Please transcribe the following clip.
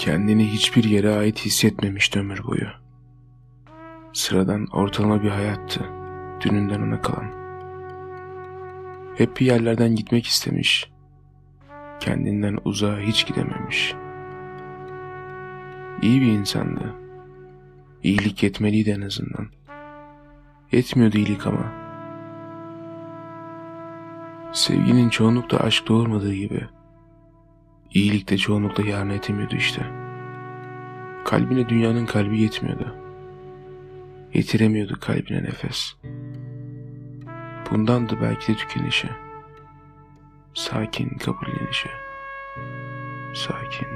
Kendini hiçbir yere ait hissetmemişti ömür boyu. Sıradan ortalama bir hayattı. Dününden ona kalan. Hep bir yerlerden gitmek istemiş. Kendinden uzağa hiç gidememiş. İyi bir insandı. İyilik yetmeliydi en azından. Yetmiyordu iyilik ama. Sevginin çoğunlukla aşk doğurmadığı gibi. İyilik de çoğunlukla yarın etmiyordu işte. Kalbine dünyanın kalbi yetmiyordu. Yetiremiyordu kalbine nefes. Bundandı belki de tükenişi. Sakin kabullenişi. Sakin.